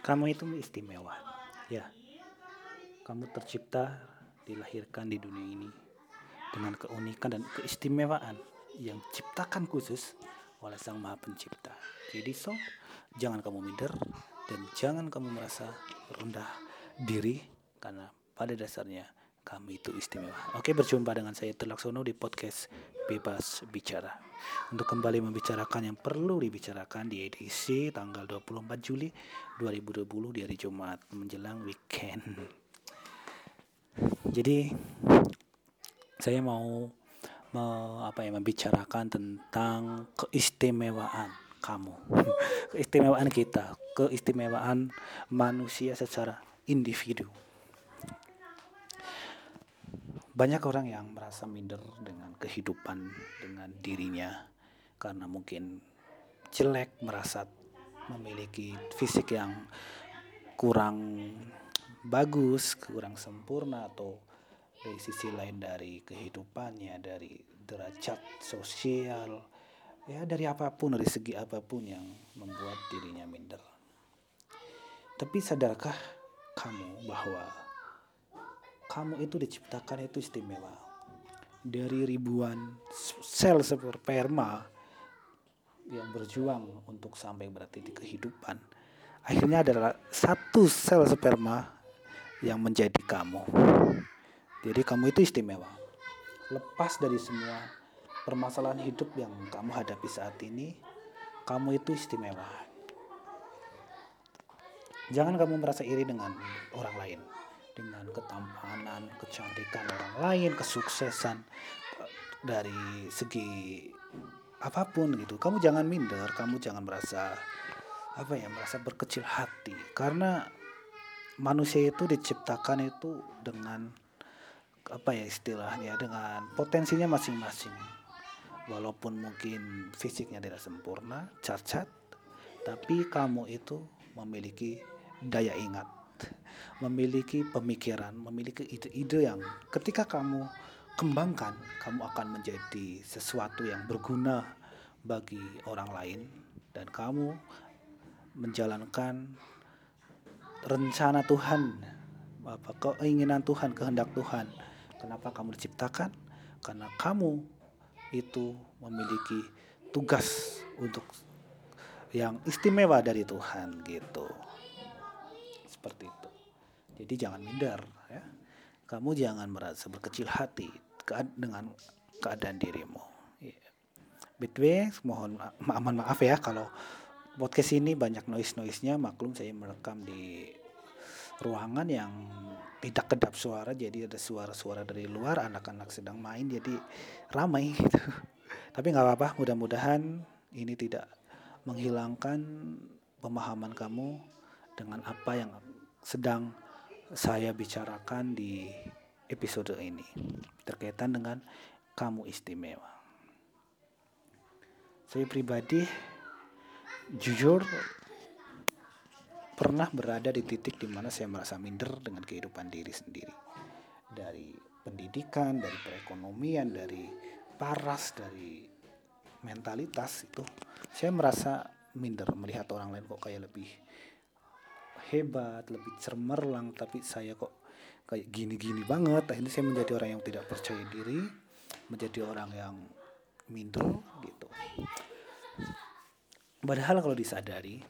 Kamu itu istimewa. Ya. Kamu tercipta dilahirkan di dunia ini dengan keunikan dan keistimewaan yang ciptakan khusus oleh Sang Maha Pencipta. Jadi so, jangan kamu minder dan jangan kamu merasa rendah diri karena pada dasarnya kami itu istimewa. Oke, berjumpa dengan saya Terlaksono di podcast Bebas Bicara. Untuk kembali membicarakan yang perlu dibicarakan di edisi tanggal 24 Juli 2020 di hari Jumat menjelang weekend. Jadi saya mau me, apa ya membicarakan tentang keistimewaan kamu. keistimewaan kita, keistimewaan manusia secara individu banyak orang yang merasa minder dengan kehidupan dengan dirinya karena mungkin jelek merasa memiliki fisik yang kurang bagus kurang sempurna atau dari sisi lain dari kehidupannya dari derajat sosial ya dari apa pun dari segi apa pun yang membuat dirinya minder. Tapi sadarkah kamu bahwa kamu itu diciptakan itu istimewa. Dari ribuan sel sperma yang berjuang untuk sampai berarti di kehidupan. Akhirnya adalah satu sel sperma yang menjadi kamu. Jadi kamu itu istimewa. Lepas dari semua permasalahan hidup yang kamu hadapi saat ini, kamu itu istimewa. Jangan kamu merasa iri dengan orang lain dengan ketampanan, kecantikan orang lain, kesuksesan dari segi apa pun gitu. Kamu jangan minder, kamu jangan merasa apa ya, merasa berkecil hati karena manusia itu diciptakan itu dengan apa ya istilahnya dengan potensinya masing-masing. Walaupun mungkin fisiknya tidak sempurna, cacat, tapi kamu itu memiliki daya ingat memiliki pemikiran, memiliki ide-ide yang ketika kamu kembangkan, kamu akan menjadi sesuatu yang berguna bagi orang lain dan kamu menjalankan rencana Tuhan, apa keinginan Tuhan, kehendak Tuhan. Kenapa kamu diciptakan? Karena kamu itu memiliki tugas untuk yang istimewa dari Tuhan gitu. Seperti itu. Jadi jangan minder ya. Kamu jangan merasa berkecil hati dengan keadaan dirimu. Ya. Btw, mohon ma maaf ya kalau podcast ini banyak noise-noise-nya, maklum saya merekam di ruangan yang tidak kedap suara jadi ada suara-suara dari luar anak-anak sedang main jadi ramai gitu tapi nggak apa-apa mudah-mudahan ini tidak menghilangkan pemahaman kamu dengan apa yang sedang saya bicarakan di episode ini terkaitan dengan kamu istimewa. Saya pribadi jujur pernah berada di titik di mana saya merasa minder dengan kehidupan diri sendiri. Dari pendidikan, dari perekonomian, dari paras, dari mentalitas itu saya merasa minder melihat orang lain kok kayak lebih hebat, lebih cemerlang, tapi saya kok kayak gini-gini banget. Akhirnya saya menjadi orang yang tidak percaya diri, menjadi orang yang minder gitu. Padahal kalau disadari,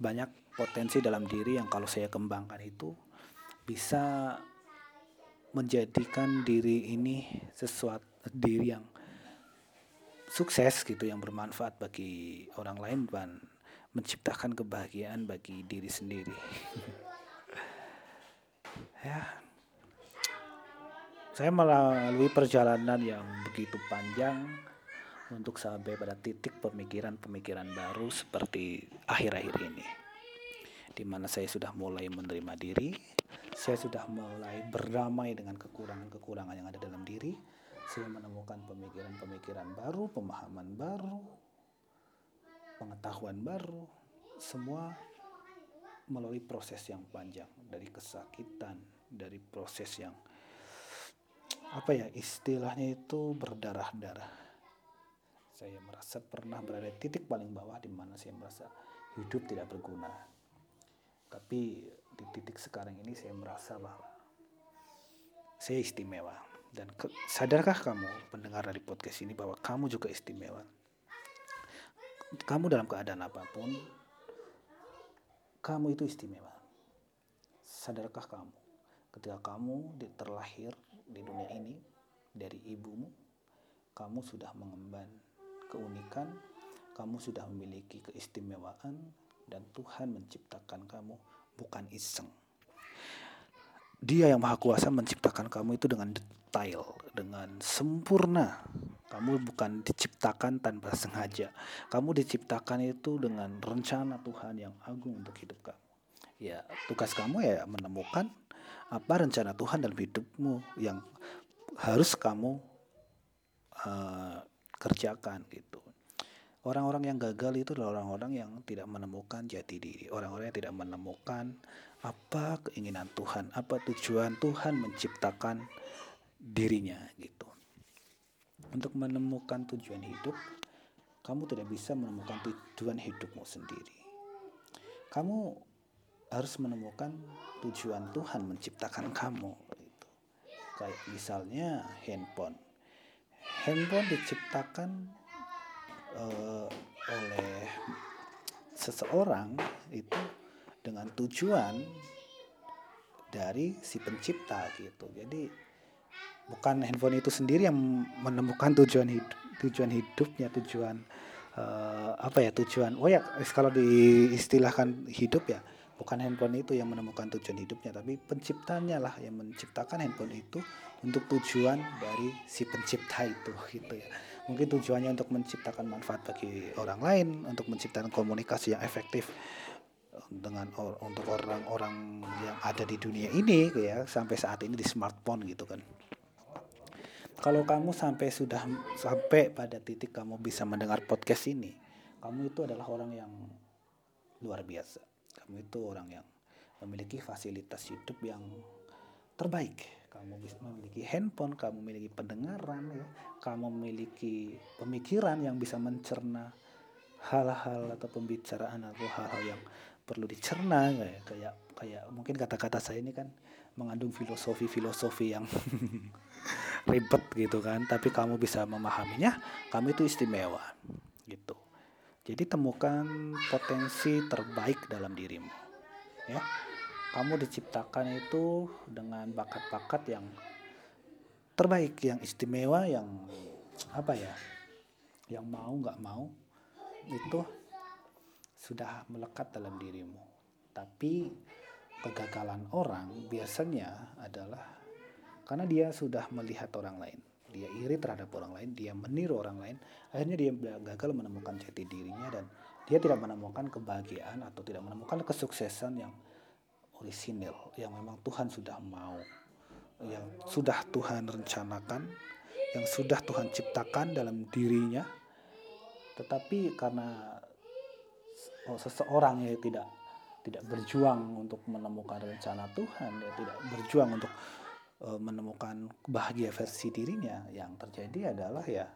banyak potensi dalam diri yang kalau saya kembangkan itu bisa menjadikan diri ini sesuatu diri yang sukses gitu yang bermanfaat bagi orang lain dan menciptakan kebahagiaan bagi diri sendiri. ya. Saya melalui perjalanan yang begitu panjang untuk sampai pada titik pemikiran-pemikiran baru seperti akhir-akhir ini. Di mana saya sudah mulai menerima diri, saya sudah mulai berdamai dengan kekurangan-kekurangan yang ada dalam diri, saya menemukan pemikiran-pemikiran baru, pemahaman baru, pengetahuan baru, semua melalui proses yang panjang dari kesakitan, dari proses yang apa ya istilahnya itu berdarah-darah. Saya merasa pernah berada di titik paling bawah di mana saya merasa hidup tidak berguna. tapi di titik sekarang ini saya merasa bahwa saya istimewa dan ke, sadarkah kamu pendengar dari podcast ini bahwa kamu juga istimewa kamu dalam keadaan apa pun kamu itu istimewa sadarkah kamu ketika kamu terlahir di dunia ini dari ibumu kamu sudah mengemban keunikan kamu sudah memiliki keistimewaan dan Tuhan menciptakan kamu bukan iseng. Dia yang maha kuasa menciptakan kamu itu dengan detail, dengan sempurna. Kamu bukan diciptakan tanpa sengaja. Kamu diciptakan itu dengan rencana Tuhan yang agung untuk hidup kamu. Ya, tugas kamu ya menemukan apa rencana Tuhan dalam hidupmu yang harus kamu uh, kerjakan gitu. Orang-orang yang gagal itu adalah orang-orang yang tidak menemukan jati diri, orang-orang yang tidak menemukan apa keinginan Tuhan, apa tujuan Tuhan menciptakan dirinya gitu. Untuk menemukan tujuan hidup, kamu tidak bisa menemukan tujuan hidupmu sendiri. Kamu harus menemukan tujuan Tuhan menciptakan kamu gitu. Kayak misalnya handphone. Handphone diciptakan uh, oleh seseorang itu dengan tujuan dari si pencipta gitu. Jadi bukan handphone itu sendiri yang menemukan tujuan hidup, tujuan hidupnya, tujuan uh, apa ya tujuan. Oh ya kalau diistilahkan hidup ya bukan handphone itu yang menemukan tujuan hidupnya, tapi penciptanya lah yang menciptakan handphone itu untuk tujuan dari si pencipta itu gitu ya mungkin tujuannya untuk menciptakan manfaat bagi orang lain untuk menciptakan komunikasi yang efektif dengan or, untuk orang-orang yang ada di dunia ini ya sampai saat ini di smartphone gitu kan kalau kamu sampai sudah sampai pada titik kamu bisa mendengar podcast ini kamu itu adalah orang yang luar biasa. Kamu itu orang yang memiliki fasilitas hidup yang terbaik. Kamu bisa memiliki handphone, kamu memiliki pendengaran, ya, kamu memiliki pemikiran yang bisa mencerna hal-hal atau pembicaraan atau hal-hal yang perlu dicerna kayak kayak kayak mungkin kata-kata saya ini kan mengandung filosofi-filosofi yang ribet gitu kan tapi kamu bisa memahaminya kamu itu istimewa gitu jadi temukan potensi terbaik dalam dirimu ya kamu diciptakan itu dengan bakat-bakat yang terbaik, yang istimewa, yang apa ya, yang mau nggak mau itu sudah melekat dalam dirimu. Tapi kegagalan orang biasanya adalah karena dia sudah melihat orang lain, dia iri terhadap orang lain, dia meniru orang lain, akhirnya dia gagal menemukan jati dirinya dan dia tidak menemukan kebahagiaan atau tidak menemukan kesuksesan yang orisinil yang memang Tuhan sudah mau. Yang sudah Tuhan rencanakan yang sudah Tuhan ciptakan dalam dirinya. Tetapi karena oh, seseorang yang tidak tidak berjuang untuk menemukan rencana Tuhan tidak berjuang untuk uh, menemukan bahagia versi dirinya yang terjadi adalah ya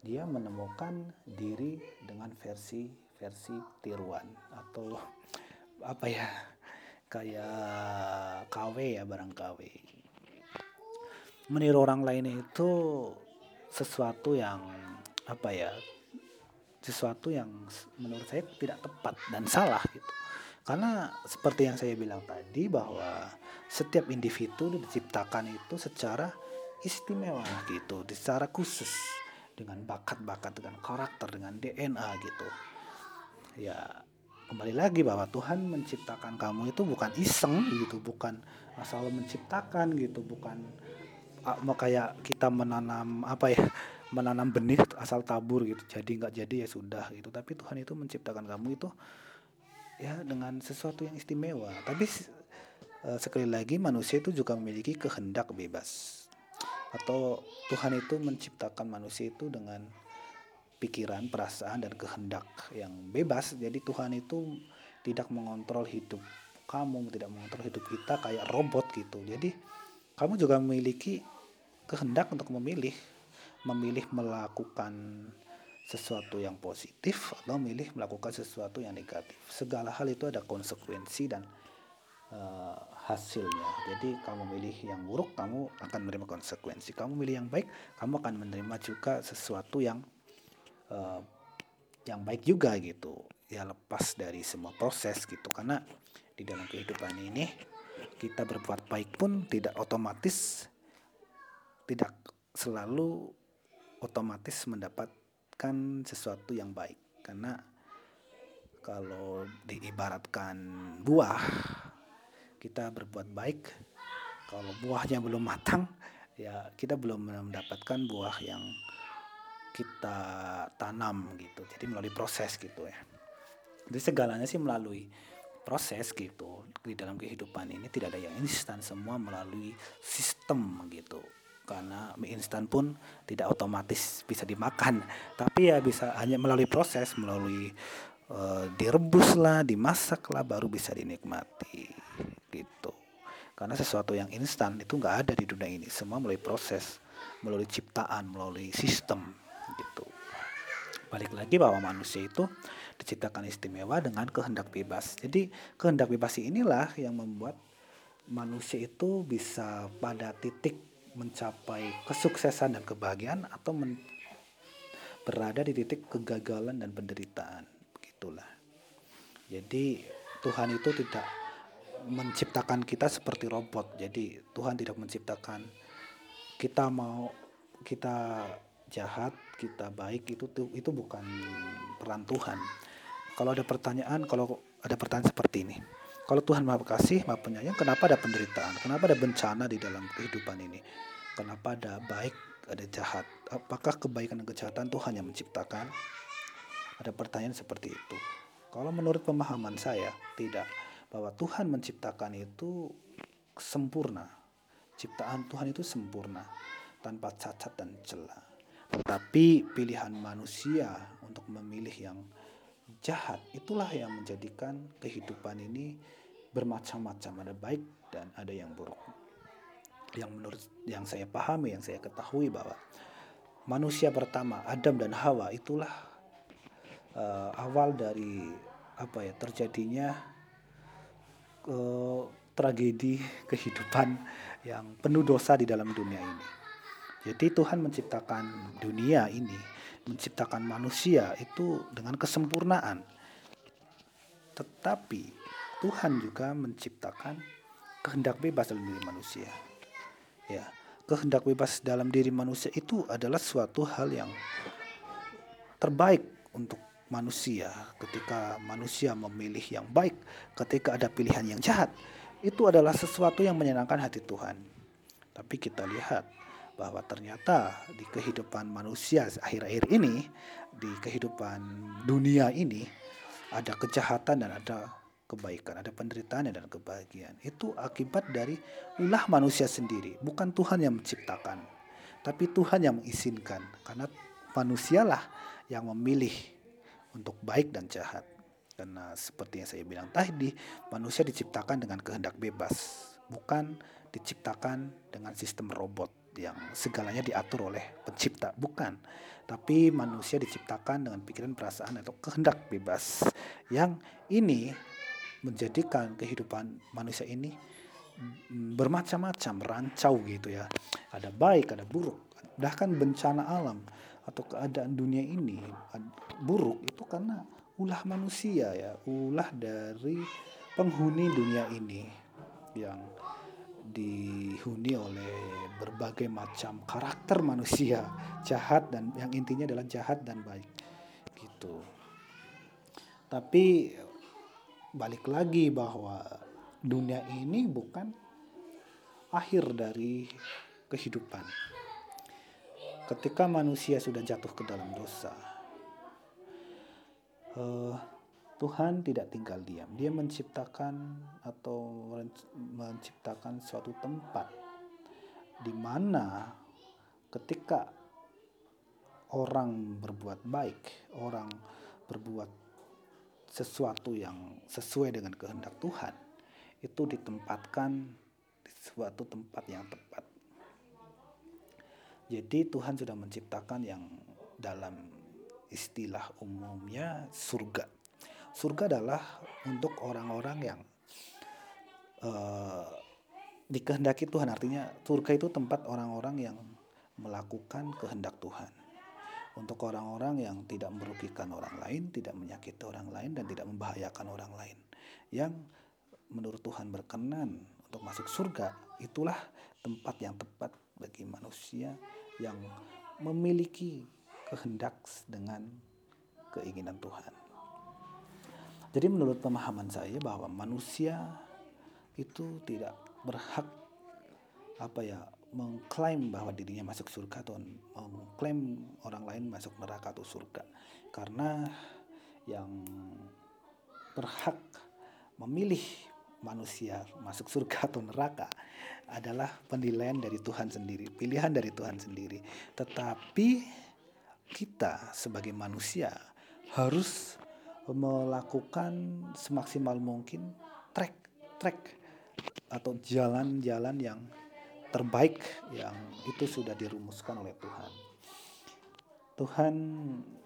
dia menemukan diri dengan versi versi tiruan atau apa ya kayak KW ya barang KW meniru orang lain itu sesuatu yang apa ya sesuatu yang menurut saya tidak tepat dan salah gitu karena seperti yang saya bilang tadi bahwa setiap individu diciptakan itu secara istimewa gitu secara khusus. Dengan bakat-bakat dengan karakter dengan DNA gitu. Ya kembali lagi bahwa Tuhan menciptakan kamu itu bukan iseng gitu, bukan asal menciptakan gitu, bukan mau kayak kita menanam apa ya, menanam benih asal tabur gitu, jadi nggak jadi ya sudah gitu. Tapi Tuhan itu menciptakan kamu itu ya dengan sesuatu yang istimewa. Tapi uh, sekali lagi manusia itu juga memiliki kehendak bebas. Atau Tuhan itu menciptakan manusia itu dengan pikiran, perasaan dan kehendak yang bebas. Jadi Tuhan itu tidak mengontrol hidup kamu, tidak mengontrol hidup kita kayak robot gitu. Jadi kamu juga memiliki kehendak untuk memilih, memilih melakukan sesuatu yang positif atau memilih melakukan sesuatu yang negatif. Segala hal itu ada konsekuensi dan uh, hasilnya. Jadi kamu memilih yang buruk, kamu akan menerima konsekuensi. Kamu memilih yang baik, kamu akan menerima juga sesuatu yang uh, yang baik juga gitu. Ya lepas dari semua proses gitu. Karena di dalam kehidupan ini kita berbuat baik pun tidak otomatis tidak selalu otomatis mendapatkan sesuatu yang baik. Karena kalau diibaratkan buah kita berbuat baik. Kalau buahnya belum matang ya kita belum mendapatkan buah yang kita tanam gitu. Jadi melalui proses gitu ya. Jadi segalanya sih melalui proses gitu. Di dalam kehidupan ini tidak ada yang instan semua melalui sistem gitu karena mie instan pun tidak otomatis bisa dimakan. Tapi ya bisa hanya melalui proses melalui uh, direbus lah dimasak lah baru bisa dinikmati. Gitu. Karena sesuatu yang instan itu nggak ada di dunia ini. Semua melalui proses melalui ciptaan melalui sistem. Gitu. Balik lagi bahwa manusia itu diciptakan istimewa dengan kehendak bebas. Jadi kehendak bebas inilah yang membuat manusia itu bisa pada titik mencapai kesuksesan dan kebahagiaan atau men berada di titik kegagalan dan penderitaan begitulah jadi Tuhan itu tidak menciptakan kita seperti robot. Jadi Tuhan tidak menciptakan kita mau kita jahat, kita baik itu itu bukan peran Tuhan. Kalau ada pertanyaan, kalau ada pertanyaan seperti ini. Kalau Tuhan Maha Kasih, Maha Penyayang, kenapa ada penderitaan? Kenapa ada bencana di dalam kehidupan ini? Kenapa ada baik, ada jahat? Apakah kebaikan dan kejahatan Tuhan yang menciptakan? Ada pertanyaan seperti itu. Kalau menurut pemahaman saya, tidak bahwa Tuhan menciptakan itu sempurna. Ciptaan Tuhan itu sempurna, tanpa cacat dan celah. Tetapi pilihan manusia untuk memilih yang jahat itulah yang menjadikan kehidupan ini bermacam-macam, ada baik dan ada yang buruk. Yang menurut yang saya pahami, yang saya ketahui bahwa manusia pertama Adam dan Hawa itulah uh, awal dari apa ya terjadinya uh, tragedi kehidupan yang penuh dosa di dalam dunia ini. Jadi Tuhan menciptakan dunia ini, menciptakan manusia itu dengan kesempurnaan. Tetapi Tuhan juga menciptakan kehendak bebas dalam diri manusia. Ya, kehendak bebas dalam diri manusia itu adalah suatu hal yang terbaik untuk manusia, ketika manusia memilih yang baik, ketika ada pilihan yang jahat, itu adalah sesuatu yang menyenangkan hati Tuhan. Tapi kita lihat bahwa ternyata di kehidupan manusia akhir-akhir ini, di kehidupan dunia ini, ada kejahatan dan ada kebaikan, ada penderitaan dan kebahagiaan. Itu akibat dari ulah manusia sendiri, bukan Tuhan yang menciptakan, tapi Tuhan yang mengizinkan, karena manusialah yang memilih untuk baik dan jahat. Karena seperti yang saya bilang tadi, manusia diciptakan dengan kehendak bebas, bukan diciptakan dengan sistem robot yang segalanya diatur oleh pencipta, bukan. Tapi manusia diciptakan dengan pikiran, perasaan atau kehendak bebas. Yang ini menjadikan kehidupan manusia ini bermacam-macam, rancau gitu ya. Ada baik, ada buruk, bahkan bencana alam atau keadaan dunia ini buruk itu karena ulah manusia ya, ulah dari penghuni dunia ini yang dihuni oleh berbagai macam karakter manusia jahat dan yang intinya adalah jahat dan baik gitu. Tapi balik lagi bahwa dunia ini bukan akhir dari kehidupan ketika manusia sudah jatuh ke dalam dosa, uh, Tuhan tidak tinggal diam. Dia menciptakan atau menciptakan suatu tempat di mana ketika orang berbuat baik, orang berbuat sesuatu yang sesuai dengan kehendak Tuhan, itu ditempatkan di suatu tempat yang tepat. Jadi Tuhan sudah menciptakan yang dalam istilah umumnya surga. Surga adalah untuk orang-orang yang uh, dikehendaki Tuhan artinya surga itu tempat orang-orang yang melakukan kehendak Tuhan untuk orang-orang yang tidak merugikan orang lain, tidak menyakiti orang lain dan tidak membahayakan orang lain. Yang menurut Tuhan berkenan untuk masuk surga, itulah tempat yang tepat bagi manusia yang memiliki kehendak dengan keinginan Tuhan. Jadi menurut pemahaman saya bahwa manusia itu tidak berhak apa ya mengklaim bahwa dirinya masuk surga atau mengklaim orang lain masuk neraka atau surga karena yang berhak memilih manusia masuk surga atau neraka adalah penilaian dari Tuhan sendiri, pilihan dari Tuhan sendiri. Tetapi kita sebagai manusia harus melakukan semaksimal mungkin trek-trek atau jalan-jalan yang terbaik yang itu sudah dirumuskan oleh Tuhan. Tuhan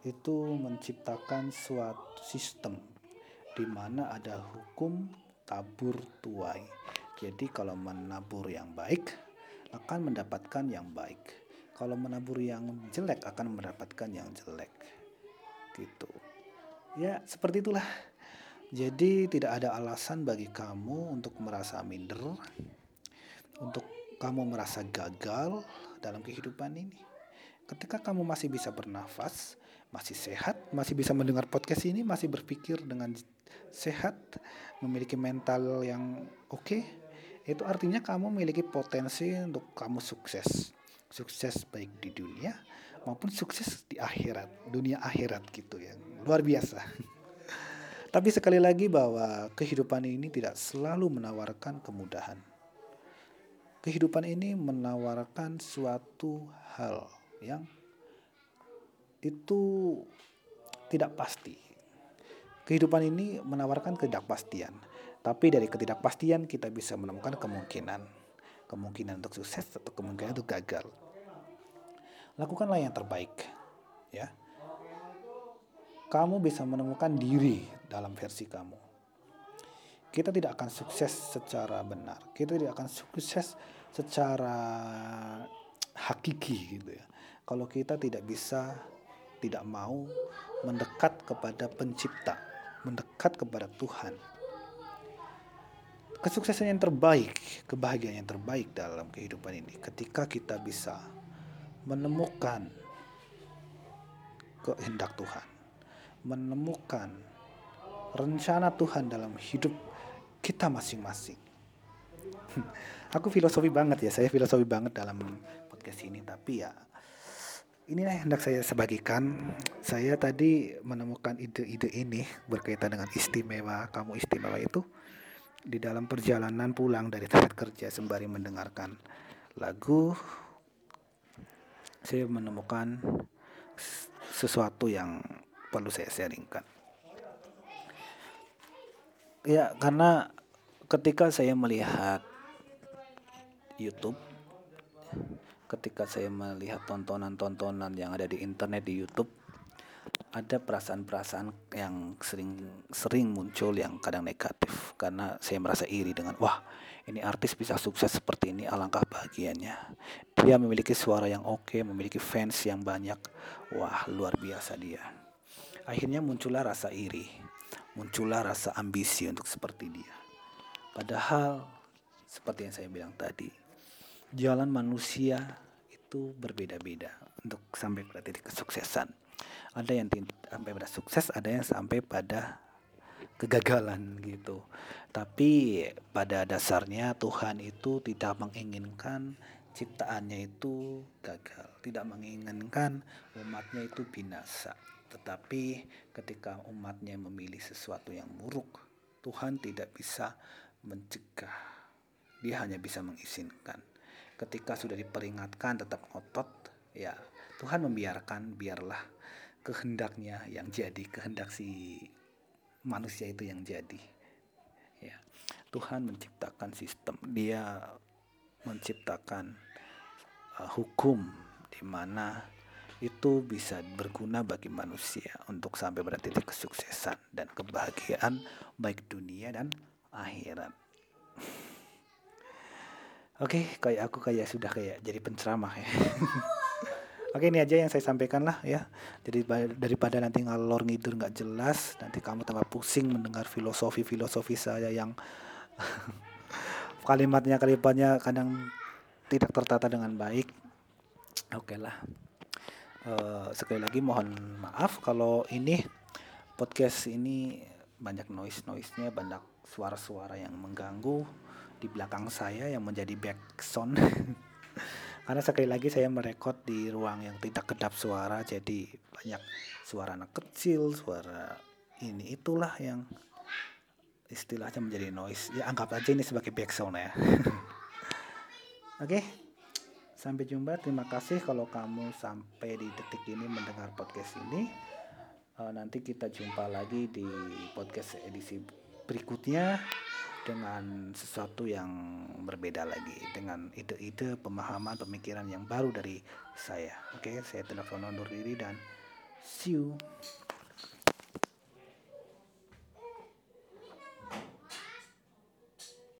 itu menciptakan suatu sistem di mana ada hukum tabur tuai. Jadi kalau menabur yang baik akan mendapatkan yang baik. Kalau menabur yang jelek akan mendapatkan yang jelek. Gitu. Ya, seperti itulah. Jadi tidak ada alasan bagi kamu untuk merasa minder, untuk kamu merasa gagal dalam kehidupan ini. Ketika kamu masih bisa bernafas, masih sehat, masih bisa mendengar podcast ini, masih berpikir dengan sehat, memiliki mental yang oke, okay, itu artinya kamu memiliki potensi untuk kamu sukses. Sukses baik di dunia maupun sukses di akhirat, dunia akhirat gitu ya. Luar biasa. Tapi sekali lagi bahwa kehidupan ini tidak selalu menawarkan kemudahan. Kehidupan ini menawarkan suatu hal yang itu tidak pasti. Kehidupan ini menawarkan ketidakpastian, tapi dari ketidakpastian kita bisa menemukan kemungkinan, kemungkinan untuk sukses atau kemungkinan untuk gagal lakukanlah yang terbaik ya. Kamu bisa menemukan diri dalam versi kamu. Kita tidak akan sukses secara benar. Kita tidak akan sukses secara hakiki gitu ya. Kalau kita tidak bisa tidak mau mendekat kepada pencipta mendekat kepada Tuhan. Kesuksesan yang terbaik kebahagiaan yang terbaik dalam kehidupan ini ketika kita bisa menemukan kehendak Tuhan, menemukan rencana Tuhan dalam hidup kita masing-masing. Aku filosofi banget ya, saya filosofi banget dalam podcast ini, tapi ya inilah yang hendak saya sebagikan. Saya tadi menemukan ide-ide ini berkaitan dengan istimewa, kamu istimewa itu di dalam perjalanan pulang dari tempat kerja sembari mendengarkan lagu saya menemukan sesuatu yang perlu saya sharingkan. Ya, karena ketika saya melihat YouTube, ketika saya melihat tontonan-tontonan yang ada di internet di YouTube, ada perasaan-perasaan yang sering sering muncul yang kadang negatif. Karena saya merasa iri dengan wah ini artis bisa sukses seperti ini alangkah bahagianya. Dia memiliki suara yang oke memiliki fans yang banyak. Wah luar biasa dia. Akhirnya muncullah rasa iri muncullah rasa ambisi untuk seperti dia. Padahal seperti yang saya bilang tadi jalan manusia itu berbeda-beda untuk sampai pada titik kesuksesan ada yang sampai pada sukses ada yang sampai pada kegagalan gitu. Tapi pada dasarnya Tuhan itu tidak menginginkan ciptaannya itu gagal, tidak menginginkan umatnya itu binasa. Tetapi ketika umatnya memilih sesuatu yang buruk, Tuhan tidak bisa mencegah. Dia hanya bisa mengizinkan. Ketika sudah diperingatkan tetap ngotot, ya Tuhan membiarkan biarlah kehendaknya yang jadi kehendak si manusia itu yang jadi ya Tuhan menciptakan sistem dia menciptakan uh, hukum di mana itu bisa berguna bagi manusia untuk sampai pada titik kesuksesan dan kebahagiaan baik dunia dan akhirat. Oke, kayak aku kayak sudah kayak jadi penceramah ya. Oke, ini aja yang saya sampaikan lah ya. Jadi daripada nanti ngalor ngidur nggak jelas, nanti kamu tambah pusing mendengar filosofi-filosofi saya yang kalimatnya kalimatnya kadang tidak tertata dengan baik. Oke lah. Eh, sekali lagi mohon maaf kalau ini podcast ini banyak noise noise-nya, banyak suara-suara yang mengganggu di belakang saya yang menjadi background. Karena sekali lagi saya merekod di ruang yang tidak kedap suara, jadi banyak suara anak kecil, suara ini itulah yang istilahnya menjadi noise. Ya anggap aja ini sebagai background ya. Oke. Sampai jumpa. Terima kasih kalau kamu sampai di detik ini mendengar podcast ini. Eh, nanti kita jumpa lagi di podcast edisi berikutnya dengan sesuatu yang berbeda lagi dengan ide-ide pemahaman pemikiran yang baru dari saya. Oke saya telepon undur diri dan see you